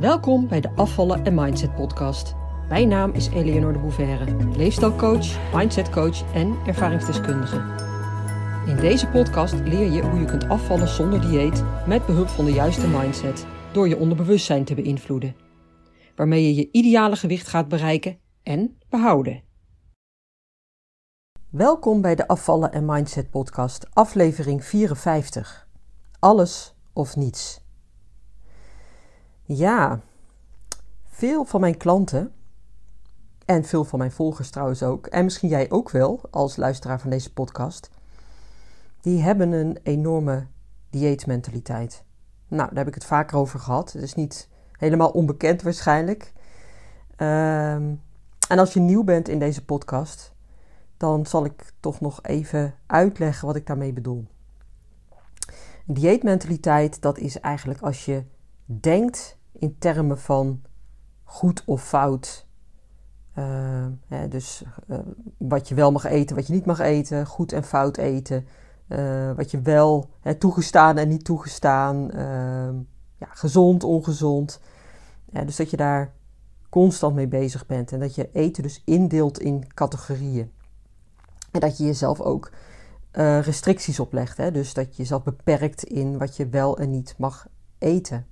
Welkom bij de Afvallen en Mindset podcast. Mijn naam is Eleonore de Bouverre, leefstijlcoach, mindsetcoach en ervaringsdeskundige. In deze podcast leer je hoe je kunt afvallen zonder dieet met behulp van de juiste mindset door je onderbewustzijn te beïnvloeden, waarmee je je ideale gewicht gaat bereiken en behouden. Welkom bij de Afvallen en Mindset podcast, aflevering 54. Alles of niets. Ja, veel van mijn klanten en veel van mijn volgers trouwens ook, en misschien jij ook wel als luisteraar van deze podcast, die hebben een enorme dieetmentaliteit. Nou, daar heb ik het vaker over gehad. Het is niet helemaal onbekend waarschijnlijk. Ehm, en als je nieuw bent in deze podcast, dan zal ik toch nog even uitleggen wat ik daarmee bedoel. dieetmentaliteit, dat is eigenlijk als je denkt in termen van goed of fout. Hè, dus uh, wat je wel mag eten, wat je niet mag eten, goed en fout eten. Uh, wat je wel hè, toegestaan en niet toegestaan, ehm, ja, gezond, ongezond. dus dat je daar constant mee bezig bent en dat je eten dus indeelt in categorieën. En dat je jezelf ook restricties oplegt. Hè? Dus dat je jezelf beperkt in wat je wel en niet mag eten.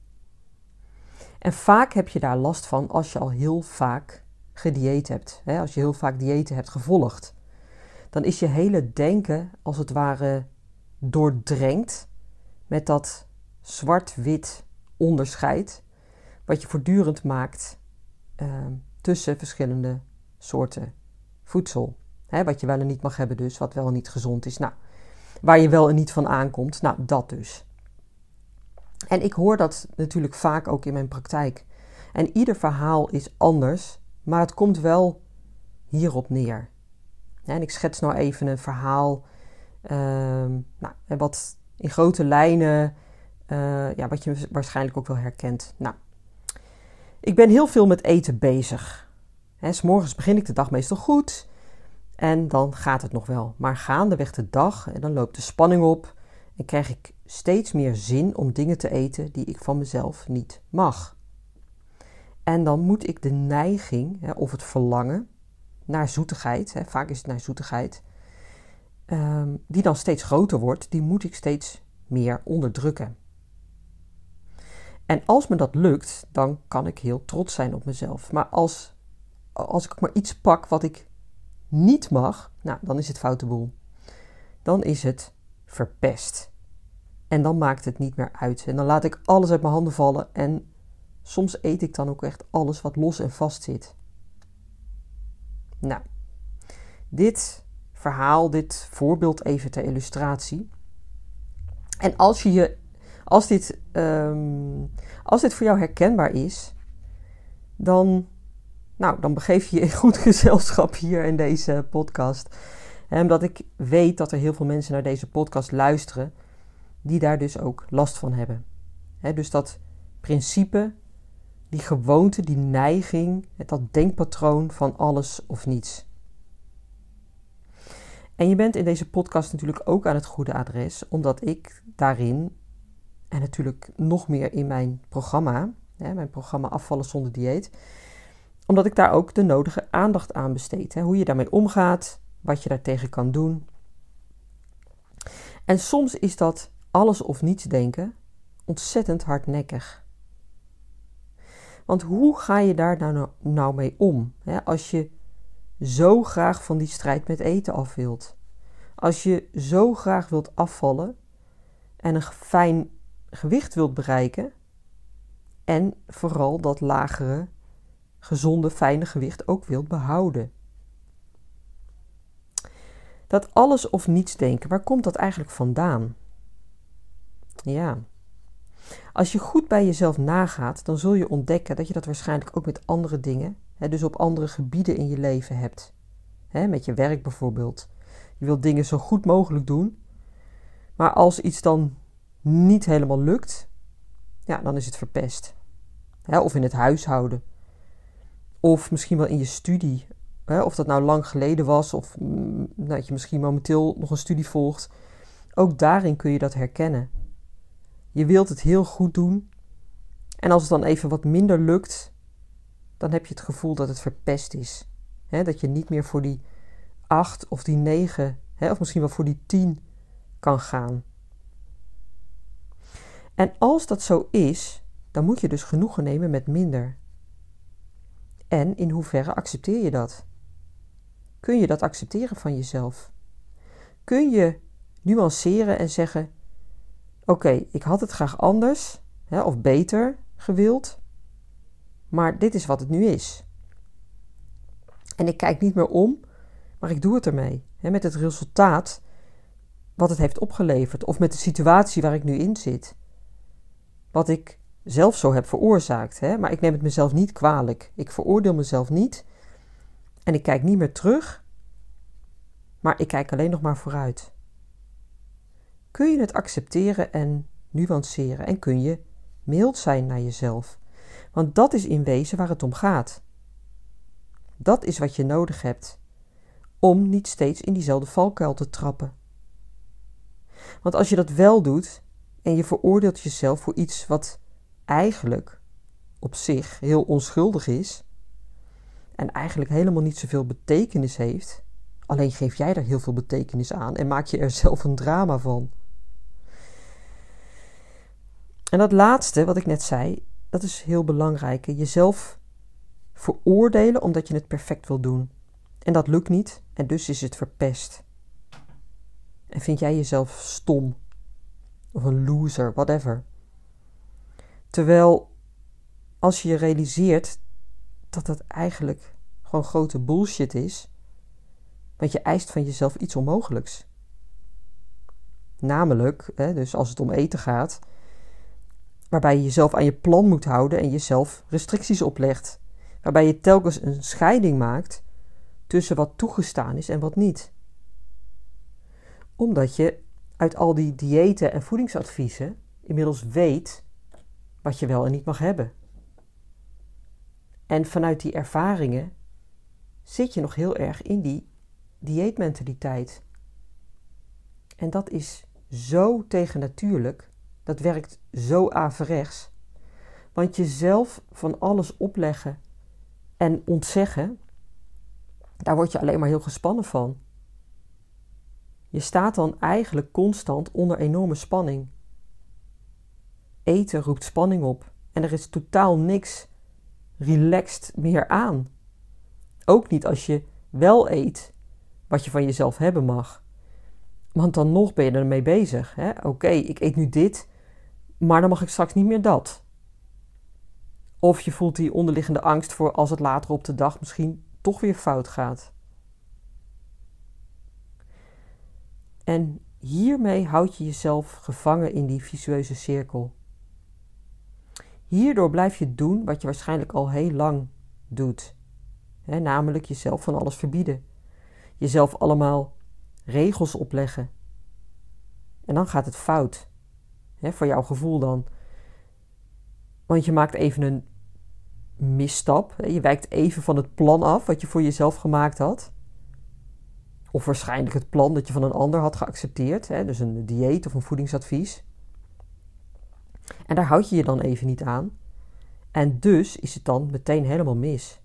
En vaak heb je daar last van als je al heel vaak gedieet hebt. Hè? Als je heel vaak diëten hebt gevolgd. Dan is je hele denken als het ware doordrenkt met dat zwart-wit onderscheid. Wat je voortdurend maakt uh, tussen verschillende soorten voedsel. Hè, wat je wel en niet mag hebben dus, wat wel en niet gezond is. Nou, waar je wel en niet van aankomt, nou dat dus. En ik hoor dat natuurlijk vaak ook in mijn praktijk. En ieder verhaal is anders, maar het komt wel hierop neer. En ik schets nou even een verhaal, uh, nou, wat in grote lijnen, uh, ja, wat je waarschijnlijk ook wel herkent. Nou, ik ben heel veel met eten bezig. Hè, s morgens begin ik de dag meestal goed en dan gaat het nog wel. Maar gaandeweg de dag, en dan loopt de spanning op en krijg ik steeds meer zin om dingen te eten die ik van mezelf niet mag. En dan moet ik de neiging of het verlangen naar zoetigheid, vaak is het naar zoetigheid, ehm, die dan steeds groter wordt, die moet ik steeds meer onderdrukken. En als me dat lukt, dan kan ik heel trots zijn op mezelf. Maar als, als ik maar iets pak wat ik niet mag, nou, dan is het foute boel. Dan is het verpest. En dan maakt het niet meer uit. En dan laat ik alles uit mijn handen vallen. En soms eet ik dan ook echt alles wat los en vast zit. Nou, dit verhaal, dit voorbeeld even ter illustratie. En als, je je, als, dit, um, als dit voor jou herkenbaar is, dan, nou, dan begeef je je goed gezelschap hier in deze podcast. En omdat ik weet dat er heel veel mensen naar deze podcast luisteren die daar dus ook last van hebben. dus dat principe, die gewoonte, die neiging, dat denkpatroon van alles of niets. En je bent in deze podcast natuurlijk ook aan het goede adres, omdat ik daarin, en natuurlijk nog meer in mijn programma, mijn programma Afvallen zonder dieet, omdat ik daar ook de nodige aandacht aan besteed. hoe je daarmee omgaat, wat je daartegen kan doen. En soms is dat alles of niets denken ontzettend hardnekkig. Want hoe ga je daar nou, nou mee om hè, als je zo graag van die strijd met eten af wilt? Als je zo graag wilt afvallen en een fijn gewicht wilt bereiken en vooral dat lagere, gezonde, fijne gewicht ook wilt behouden. Dat alles of niets denken, waar komt dat eigenlijk vandaan? Ja. Als je goed bij jezelf nagaat, dan zul je ontdekken dat je dat waarschijnlijk ook met andere dingen, hè, dus op andere gebieden in je leven hebt. Hè, met je werk bijvoorbeeld. Je wilt dingen zo goed mogelijk doen, maar als iets dan niet helemaal lukt, ja, dan is het verpest. Hè, of in het huishouden. Of misschien wel in je studie. Of dat nou lang geleden was, of mm, nou, dat je misschien momenteel nog een studie volgt. Ook daarin kun je dat herkennen. Je wilt het heel goed doen En als het dan even wat minder lukt, dan heb je het gevoel dat het verpest is. dat je niet meer voor die acht of die negen, of misschien wel voor die tien kan gaan. En als dat zo is, dan moet je dus genoegen nemen met minder. En in hoeverre accepteer je dat? Kun je dat accepteren van jezelf? Kun je nuanceren en zeggen: Oké, ik had het graag anders hè, of beter gewild, maar dit is wat het nu is. En ik kijk niet meer om, maar ik doe het ermee. Hè, met het resultaat wat het heeft opgeleverd, of met de situatie waar ik nu in zit. Wat ik zelf zo heb veroorzaakt, hè, maar ik neem het mezelf niet kwalijk. Ik veroordeel mezelf niet en ik kijk niet meer terug, maar ik kijk alleen nog maar vooruit. Kun je het accepteren en nuanceren en kun je mild zijn naar jezelf? Want dat is in wezen waar het om gaat. Dat is wat je nodig hebt om niet steeds in diezelfde valkuil te trappen. Want als je dat wel doet en je veroordeelt jezelf voor iets wat eigenlijk op zich heel onschuldig is en eigenlijk helemaal niet zoveel betekenis heeft, alleen geef jij er heel veel betekenis aan en maak je er zelf een drama van. En dat laatste, wat ik net zei, dat is heel belangrijk. Jezelf veroordelen omdat je het perfect wil doen. En dat lukt niet en dus is het verpest. En vind jij jezelf stom of een loser, whatever. Terwijl als je je realiseert dat het eigenlijk gewoon grote bullshit is, want je eist van jezelf iets onmogelijks. Namelijk, hè, dus als het om eten gaat, waarbij je jezelf aan je plan moet houden en jezelf restricties oplegt, waarbij je telkens een scheiding maakt tussen wat toegestaan is en wat niet. Omdat je uit al die diëten en voedingsadviezen inmiddels weet wat je wel en niet mag hebben. En vanuit die ervaringen zit je nog heel erg in die dieetmentaliteit. En dat is zo tegennatuurlijk, dat werkt zo averechts. Want jezelf van alles opleggen en ontzeggen, daar word je alleen maar heel gespannen van. Je staat dan eigenlijk constant onder enorme spanning. Eten roept spanning op en er is totaal niks relaxed meer aan. Ook niet als je wel eet wat je van jezelf hebben mag. Want dan nog ben je ermee bezig. Oké, ik eet nu dit, maar dan mag ik straks niet meer dat. Of je voelt die onderliggende angst voor als het later op de dag misschien toch weer fout gaat. En hiermee houd je jezelf gevangen in die visueuze cirkel. Hierdoor blijf je doen wat je waarschijnlijk al heel lang doet, namelijk jezelf van alles verbieden jezelf allemaal regels opleggen. En dan gaat het fout. Hè, voor jouw gevoel dan. Want je maakt even een misstap. Je wijkt even van het plan af wat je voor jezelf gemaakt had. Of waarschijnlijk het plan dat je van een ander had geaccepteerd. Hè, dus een dieet of een voedingsadvies. En daar houd je je dan even niet aan. En dus is het dan meteen helemaal mis.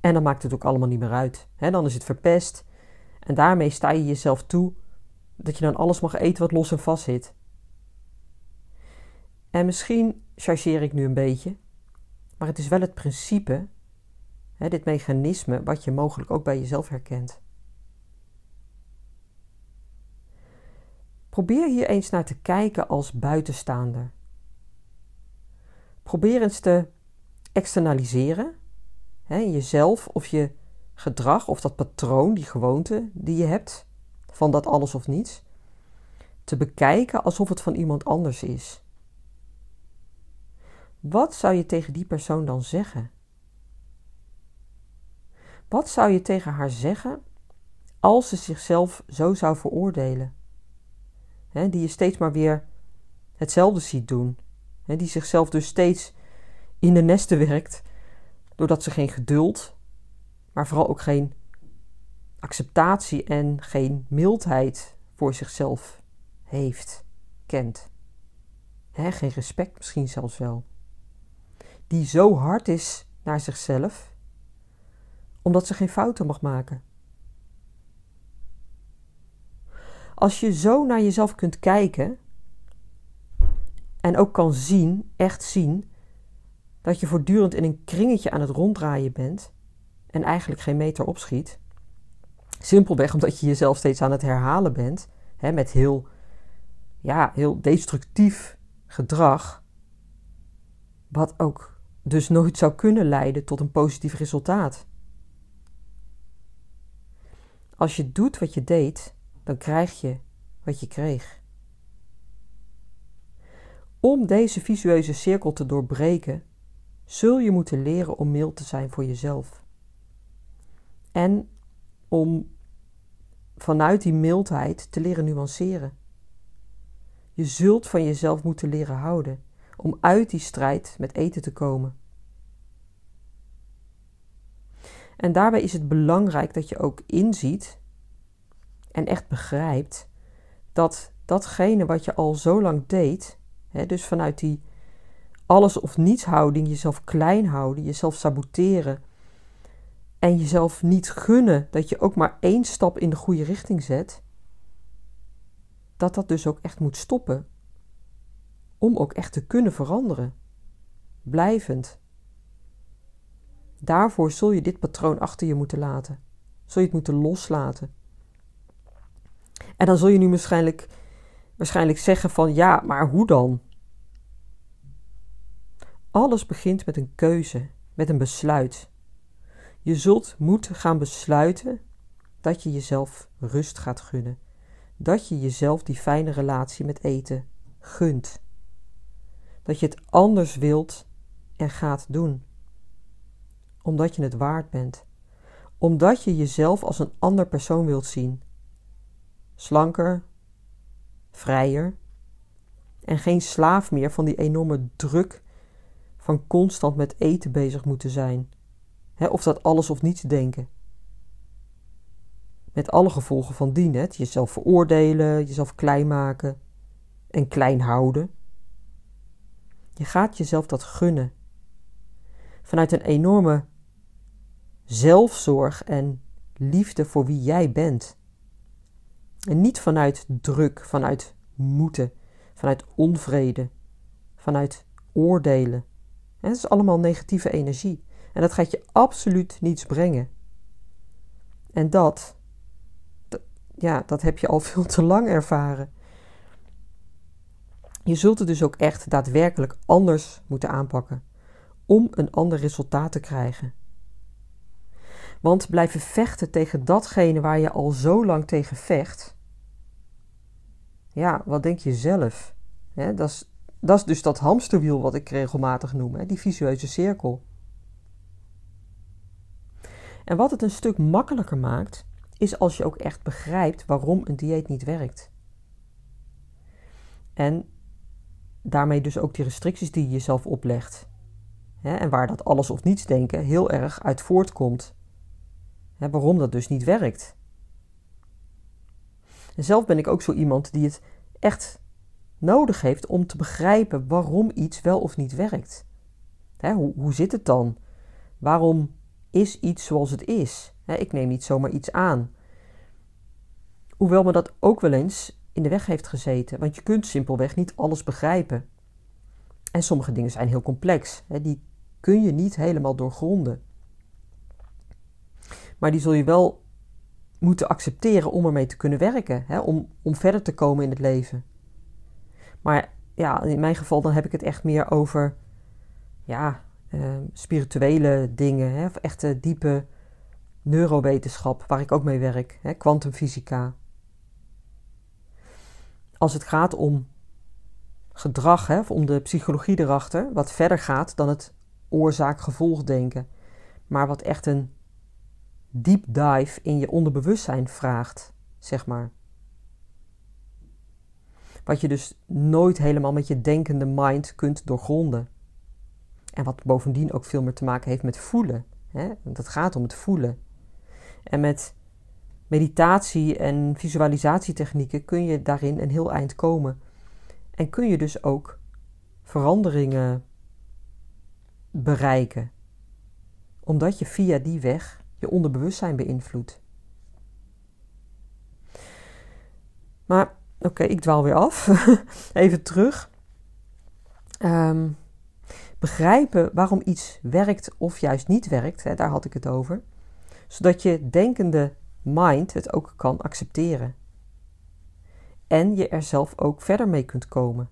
En dan maakt het ook allemaal niet meer uit. dan is het verpest. En daarmee sta je jezelf toe dat je dan alles mag eten wat los en vast zit. En misschien chargeer ik nu een beetje, maar het is wel het principe, dit mechanisme, wat je mogelijk ook bij jezelf herkent. Probeer hier eens naar te kijken als buitenstaander. Probeer eens te externaliseren hè, jezelf of je gedrag of dat patroon, die gewoonte die je hebt, van dat alles of niets, te bekijken alsof het van iemand anders is. Wat zou je tegen die persoon dan zeggen? Wat zou je tegen haar zeggen als ze zichzelf zo zou veroordelen? die je steeds maar weer hetzelfde ziet doen. die zichzelf dus steeds in de nesten werkt doordat ze geen geduld, maar vooral ook geen acceptatie en geen mildheid voor zichzelf heeft, kent. geen respect misschien zelfs wel. Die zo hard is naar zichzelf, omdat ze geen fouten mag maken. Als je zo naar jezelf kunt kijken en ook kan zien, echt zien, dat je voortdurend in een kringetje aan het ronddraaien bent en eigenlijk geen meter opschiet, simpelweg omdat je jezelf steeds aan het herhalen bent, hè, met heel, ja, heel destructief gedrag, wat ook dus nooit zou kunnen leiden tot een positief resultaat. Als je doet wat je deed, dan krijg je wat je kreeg. Om deze visueuze cirkel te doorbreken, zul je moeten leren om mild te zijn voor jezelf. En om vanuit die mildheid te leren nuanceren. Je zult van jezelf moeten leren houden om uit die strijd met eten te komen. En daarbij is het belangrijk dat je ook inziet en echt begrijpt dat datgene wat je al zo lang deed, hè, dus vanuit die alles of niets houding, jezelf klein houden, jezelf saboteren en jezelf niet gunnen dat je ook maar één stap in de goede richting zet, dat dat dus ook echt moet stoppen. Om ook echt te kunnen veranderen. Blijvend. Daarvoor zul je dit patroon achter je moeten laten. Zul je het moeten loslaten. En dan zul je nu waarschijnlijk, waarschijnlijk zeggen van ja, maar hoe dan? Alles begint met een keuze, met een besluit. Je zult moeten gaan besluiten dat je jezelf rust gaat gunnen. Dat je jezelf die fijne relatie met eten gunt. Dat je het anders wilt en gaat doen. Omdat je het waard bent. Omdat je jezelf als een ander persoon wilt zien slanker, vrijer en geen slaaf meer van die enorme druk van constant met eten bezig moeten zijn. of dat alles of niets denken. Met alle gevolgen van dien, het jezelf veroordelen, jezelf klein maken en klein houden. Je gaat jezelf dat gunnen. Vanuit een enorme zelfzorg en liefde voor wie jij bent. En niet vanuit druk, vanuit moeten, vanuit onvrede, vanuit oordelen. En dat is allemaal negatieve energie. En dat gaat je absoluut niets brengen. En dat, ja, dat heb je al veel te lang ervaren. Je zult het dus ook echt daadwerkelijk anders moeten aanpakken om een ander resultaat te krijgen. Want blijven vechten tegen datgene waar je al zo lang tegen vecht, ja, wat denk je zelf? dat, is, dat is dus dat hamsterwiel wat ik regelmatig noem, die visueuze cirkel. En wat het een stuk makkelijker maakt, is als je ook echt begrijpt waarom een dieet niet werkt. En daarmee dus ook die restricties die je jezelf oplegt. en waar dat alles of niets denken heel erg uit voortkomt. waarom dat dus niet werkt. En zelf ben ik ook zo iemand die het echt nodig heeft om te begrijpen waarom iets wel of niet werkt. hoe, hoe zit het dan? Waarom is iets zoals het is? ik neem niet zomaar iets aan. Hoewel me dat ook wel eens in de weg heeft gezeten, want je kunt simpelweg niet alles begrijpen. En sommige dingen zijn heel complex, die kun je niet helemaal doorgronden. Maar die zul je wel moeten accepteren om ermee te kunnen werken, hè, om, om verder te komen in het leven. Maar ja, in mijn geval dan heb ik het echt meer over ja, uh, spirituele dingen, hè, of echte diepe neurowetenschap, waar ik ook mee werk, kwantumfysica. Als het gaat om gedrag, hè, of om de psychologie erachter, wat verder gaat dan het oorzaak-gevolg denken, maar wat echt een deep dive in je onderbewustzijn vraagt, zeg maar. Wat je dus nooit helemaal met je denkende mind kunt doorgronden. En wat bovendien ook veel meer te maken heeft met voelen. Hè? Want het gaat om het voelen. En met meditatie en visualisatietechnieken kun je daarin een heel eind komen. En kun je dus ook veranderingen bereiken. Omdat je via die weg je onderbewustzijn beïnvloedt. Maar oké, ik dwaal weer af. Even terug. Ehm, begrijpen waarom iets werkt of juist niet werkt, hè, daar had ik het over. Zodat je denkende mind het ook kan accepteren. En je er zelf ook verder mee kunt komen.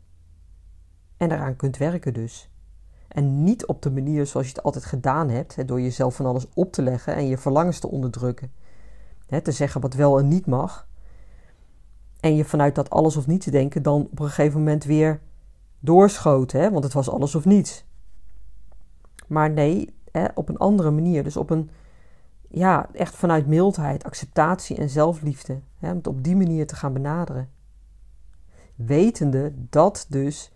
En eraan kunt werken dus. En niet op de manier zoals je het altijd gedaan hebt, door jezelf van alles op te leggen en je verlangens te onderdrukken. Te zeggen wat wel en niet mag. En je vanuit dat alles of niets denken dan op een gegeven moment weer doorschoten, hè, want het was alles of niets. Maar nee, op een andere manier. Dus op een, ja, echt vanuit mildheid, acceptatie en zelfliefde. Hè, om het op die manier te gaan benaderen. Wetende dat dus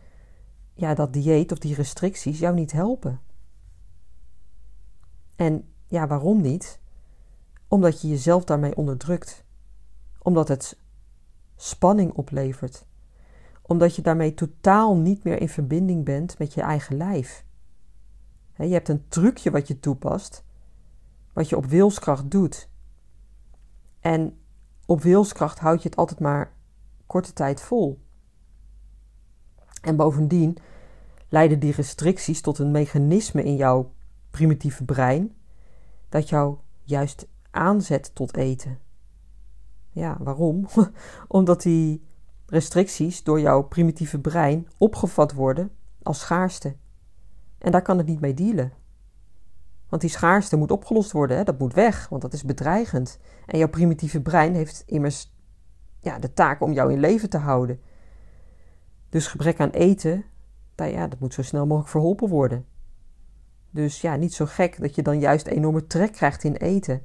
ja, dat dieet of die restricties jou niet helpen. En ja, waarom niet? Omdat je jezelf daarmee onderdrukt. Omdat het spanning oplevert. Omdat je daarmee totaal niet meer in verbinding bent met je eigen lijf. je hebt een trucje wat je toepast, wat je op wilskracht doet. En op wilskracht houd je het altijd maar korte tijd vol. En bovendien leiden die restricties tot een mechanisme in jouw primitieve brein dat jou juist aanzet tot eten. Ja, waarom? Omdat die restricties door jouw primitieve brein opgevat worden als schaarste. En daar kan het niet mee dealen. Want die schaarste moet opgelost worden, hè? dat moet weg, want dat is bedreigend. En jouw primitieve brein heeft immers ja, de taak om jou in leven te houden. Dus gebrek aan eten, nou ja, dat moet zo snel mogelijk verholpen worden. Dus ja, niet zo gek dat je dan juist enorme trek krijgt in eten.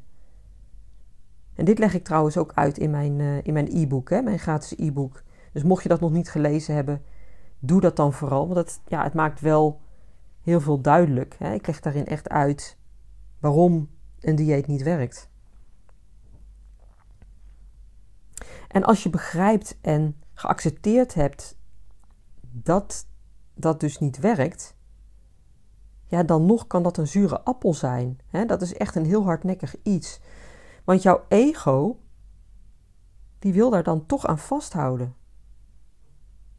En dit leg ik trouwens ook uit in mijn, uh, in mijn e-book, hè, mijn gratis e-book. Dus mocht je dat nog niet gelezen hebben, doe dat dan vooral. Want ja, het maakt wel heel veel duidelijk. Hè. Ik leg daarin echt uit waarom een dieet niet werkt. En als je begrijpt en geaccepteerd hebt dat dat dus niet werkt, ja, dan nog kan dat een zure appel zijn. Hè? Dat is echt een heel hardnekkig iets. Want jouw ego, die wil daar dan toch aan vasthouden.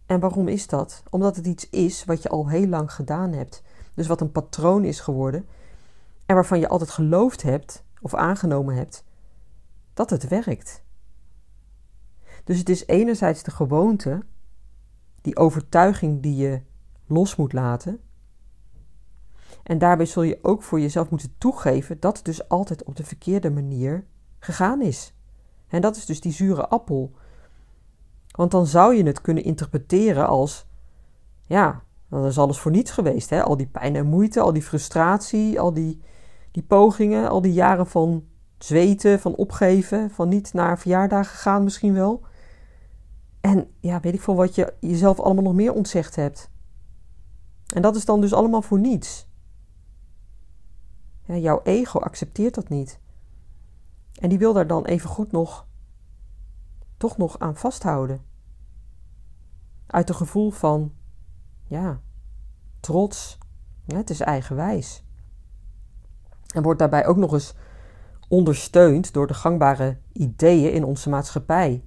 En waarom is dat? Omdat het iets is wat je al heel lang gedaan hebt. Dus wat een patroon is geworden. En waarvan je altijd geloofd hebt of aangenomen hebt dat het werkt. Dus het is enerzijds de gewoonte, die overtuiging die je los moet laten. En daarbij zul je ook voor jezelf moeten toegeven dat het dus altijd op de verkeerde manier gegaan is. En dat is dus die zure appel. Want dan zou je het kunnen interpreteren als: ja, dan is alles voor niets geweest. Hè? Al die pijn en moeite, al die frustratie, al die, die pogingen, al die jaren van zweten, van opgeven, van niet naar verjaardagen gaan misschien wel. En ja, weet ik veel wat je jezelf allemaal nog meer ontzegd hebt. En dat is dan dus allemaal voor niets. Jouw ego accepteert dat niet. En die wil daar dan even goed nog, toch nog aan vasthouden. Uit een gevoel van, ja, trots. Het is eigenwijs. En wordt daarbij ook nog eens ondersteund door de gangbare ideeën in onze maatschappij.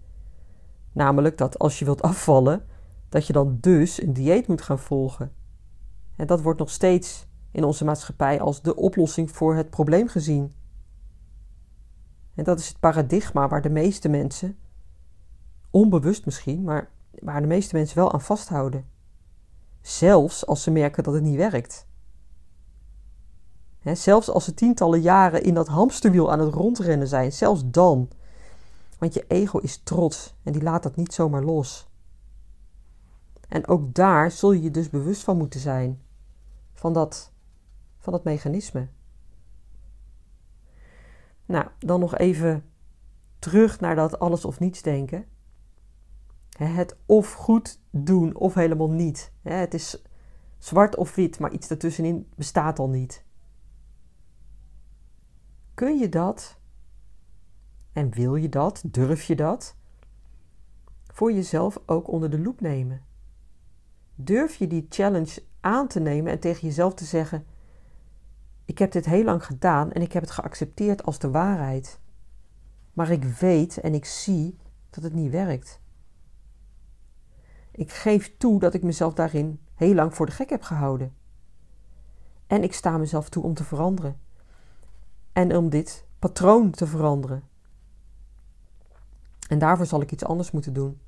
Namelijk dat als je wilt afvallen, dat je dan dus een dieet moet gaan volgen. En dat wordt nog steeds in onze maatschappij als de oplossing voor het probleem gezien. En dat is het paradigma waar de meeste mensen, onbewust misschien, maar waar de meeste mensen wel aan vasthouden. Zelfs als ze merken dat het niet werkt. zelfs als ze tientallen jaren in dat hamsterwiel aan het rondrennen zijn, zelfs dan. Want je ego is trots en die laat dat niet zomaar los. En ook daar zul je je dus bewust van moeten zijn van dat, van dat mechanisme. Nou, dan nog even terug naar dat alles of niets denken. Het of goed doen of helemaal niet. Het is zwart of wit, maar iets ertussenin bestaat al niet. Kun je dat en wil je dat, durf je dat, voor jezelf ook onder de loep nemen? Durf je die challenge aan te nemen en tegen jezelf te zeggen: Ik heb dit heel lang gedaan en ik heb het geaccepteerd als de waarheid. Maar ik weet en ik zie dat het niet werkt. Ik geef toe dat ik mezelf daarin heel lang voor de gek heb gehouden. En ik sta mezelf toe om te veranderen. En om dit patroon te veranderen. En daarvoor zal ik iets anders moeten doen.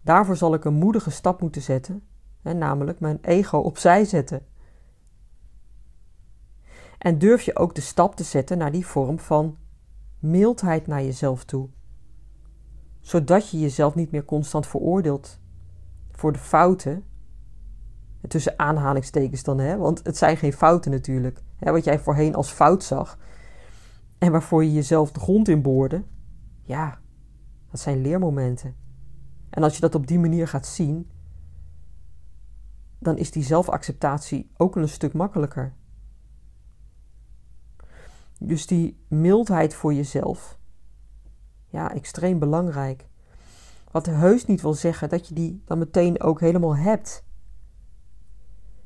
Daarvoor zal ik een moedige stap moeten zetten, hè, namelijk mijn ego opzij zetten. En durf je ook de stap te zetten naar die vorm van mildheid naar jezelf toe. Zodat je jezelf niet meer constant veroordeelt voor de fouten. Tussen aanhalingstekens dan, hè? want het zijn geen fouten natuurlijk. Hè, wat jij voorheen als fout zag en waarvoor je jezelf de grond in boorde. Ja, dat zijn leermomenten. En als je dat op die manier gaat zien, dan is die zelfacceptatie ook een stuk makkelijker. Dus die mildheid voor jezelf, ja, extreem belangrijk. Wat heus niet wil zeggen dat je die dan meteen ook helemaal hebt.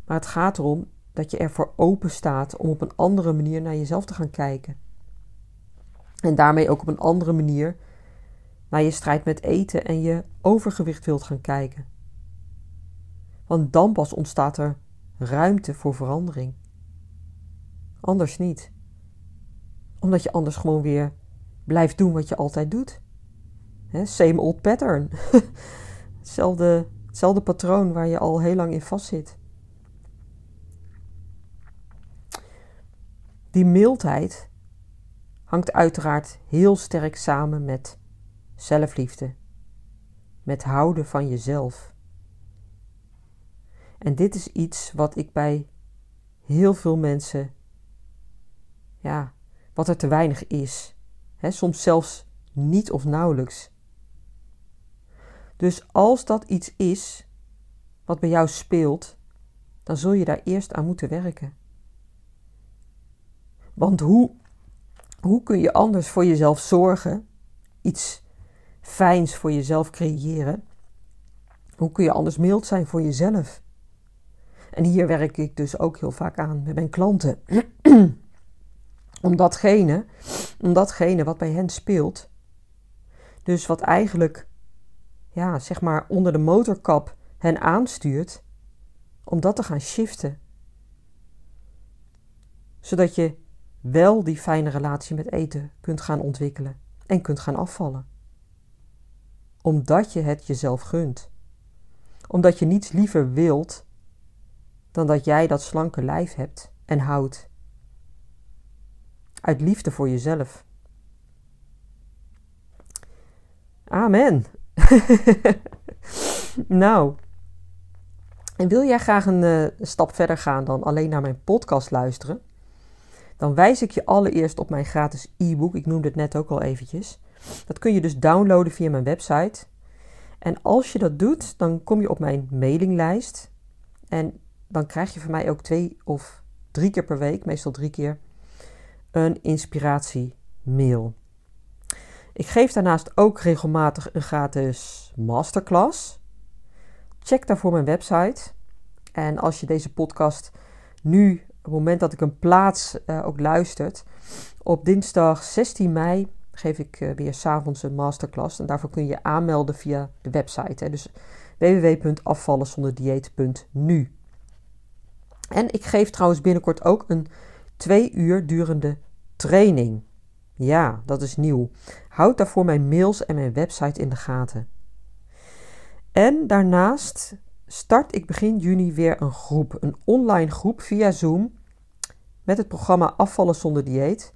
Maar het gaat erom dat je ervoor open staat om op een andere manier naar jezelf te gaan kijken. En daarmee ook op een andere manier naar je strijd met eten en je overgewicht wilt gaan kijken. Want dan pas ontstaat er ruimte voor verandering. Anders niet. Omdat je anders gewoon weer blijft doen wat je altijd doet. Same old pattern. hetzelfde, patroon waar je al heel lang in vastzit. Die mildheid hangt uiteraard heel sterk samen met zelfliefde, met houden van jezelf. En dit is iets wat ik bij heel veel mensen, ja, wat er te weinig is. He, soms zelfs niet of nauwelijks. Dus als dat iets is wat bij jou speelt, dan zul je daar eerst aan moeten werken. Want hoe, hoe kun je anders voor jezelf zorgen, iets fijns voor jezelf creëren? Hoe kun je anders mild zijn voor jezelf? En hier werk ik dus ook heel vaak aan met mijn klanten. om, datgene, om datgene wat bij hen speelt, dus wat eigenlijk, ja, zeg maar onder de motorkap hen aanstuurt, om dat te gaan shiften. Zodat je wel die fijne relatie met eten kunt gaan ontwikkelen en kunt gaan afvallen. Omdat je het jezelf gunt. Omdat je niets liever wilt dan dat jij dat slanke lijf hebt en houdt. Uit liefde voor jezelf. Amen. nou, en wil jij graag een uh, stap verder gaan dan alleen naar mijn podcast luisteren? dan wijs ik je allereerst op mijn gratis e-book. Ik noemde het net ook al eventjes. Dat kun je dus downloaden via mijn website. En als je dat doet, dan kom je op mijn mailinglijst. En dan krijg je van mij ook twee of drie keer per week, meestal drie keer, een inspiratie-mail. Ik geef daarnaast ook regelmatig een gratis masterclass. Check daarvoor mijn website. En als je deze podcast nu op het moment dat ik een plaats uh, ook luistert. Op dinsdag 16 mei geef ik uh, weer s'avonds een masterclass. En daarvoor kun je je aanmelden via de website. Hè. Dus www.afvallenzonderdieet.nu En ik geef trouwens binnenkort ook een twee uur durende training. Ja, dat is nieuw. Houd daarvoor mijn mails en mijn website in de gaten. En daarnaast start ik begin juni weer een groep, een online groep via Zoom met het programma Afvallen zonder dieet.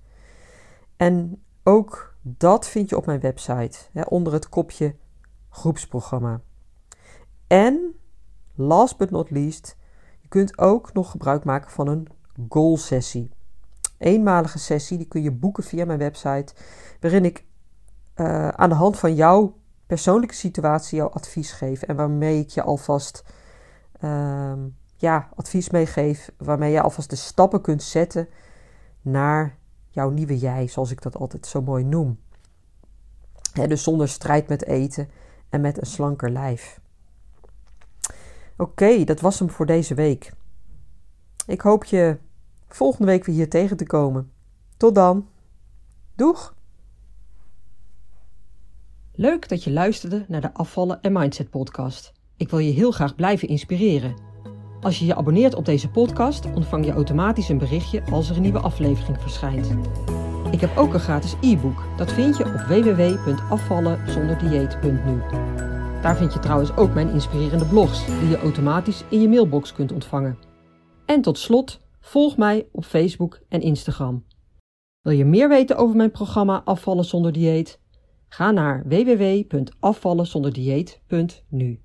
En ook dat vind je op mijn website hè, onder het kopje groepsprogramma. En last but not least, je kunt ook nog gebruik maken van een goal sessie. Eenmalige sessie, die kun je boeken via mijn website, waarin ik uh, aan de hand van jouw persoonlijke situatie jouw advies geef en waarmee ik je alvast uh, ja, advies meegeef, waarmee je alvast de stappen kunt zetten naar jouw nieuwe jij, zoals ik dat altijd zo mooi noem. dus zonder strijd met eten en met een slanker lijf. Oké, dat was hem voor deze week. Ik hoop je volgende week weer hier tegen te komen. Tot dan. Doeg! Leuk dat je luisterde naar de Afvallen en Mindset podcast. Ik wil je heel graag blijven inspireren. Als je je abonneert op deze podcast, ontvang je automatisch een berichtje als er een nieuwe aflevering verschijnt. Ik heb ook een gratis e-book. Dat vind je op www.afvallenzonderdieet.nu. Daar vind je trouwens ook mijn inspirerende blogs, die je automatisch in je mailbox kunt ontvangen. En tot slot, volg mij op Facebook en Instagram. Wil je meer weten over mijn programma Afvallen zonder dieet? Ga naar www.afvallenzonderdieet.nu.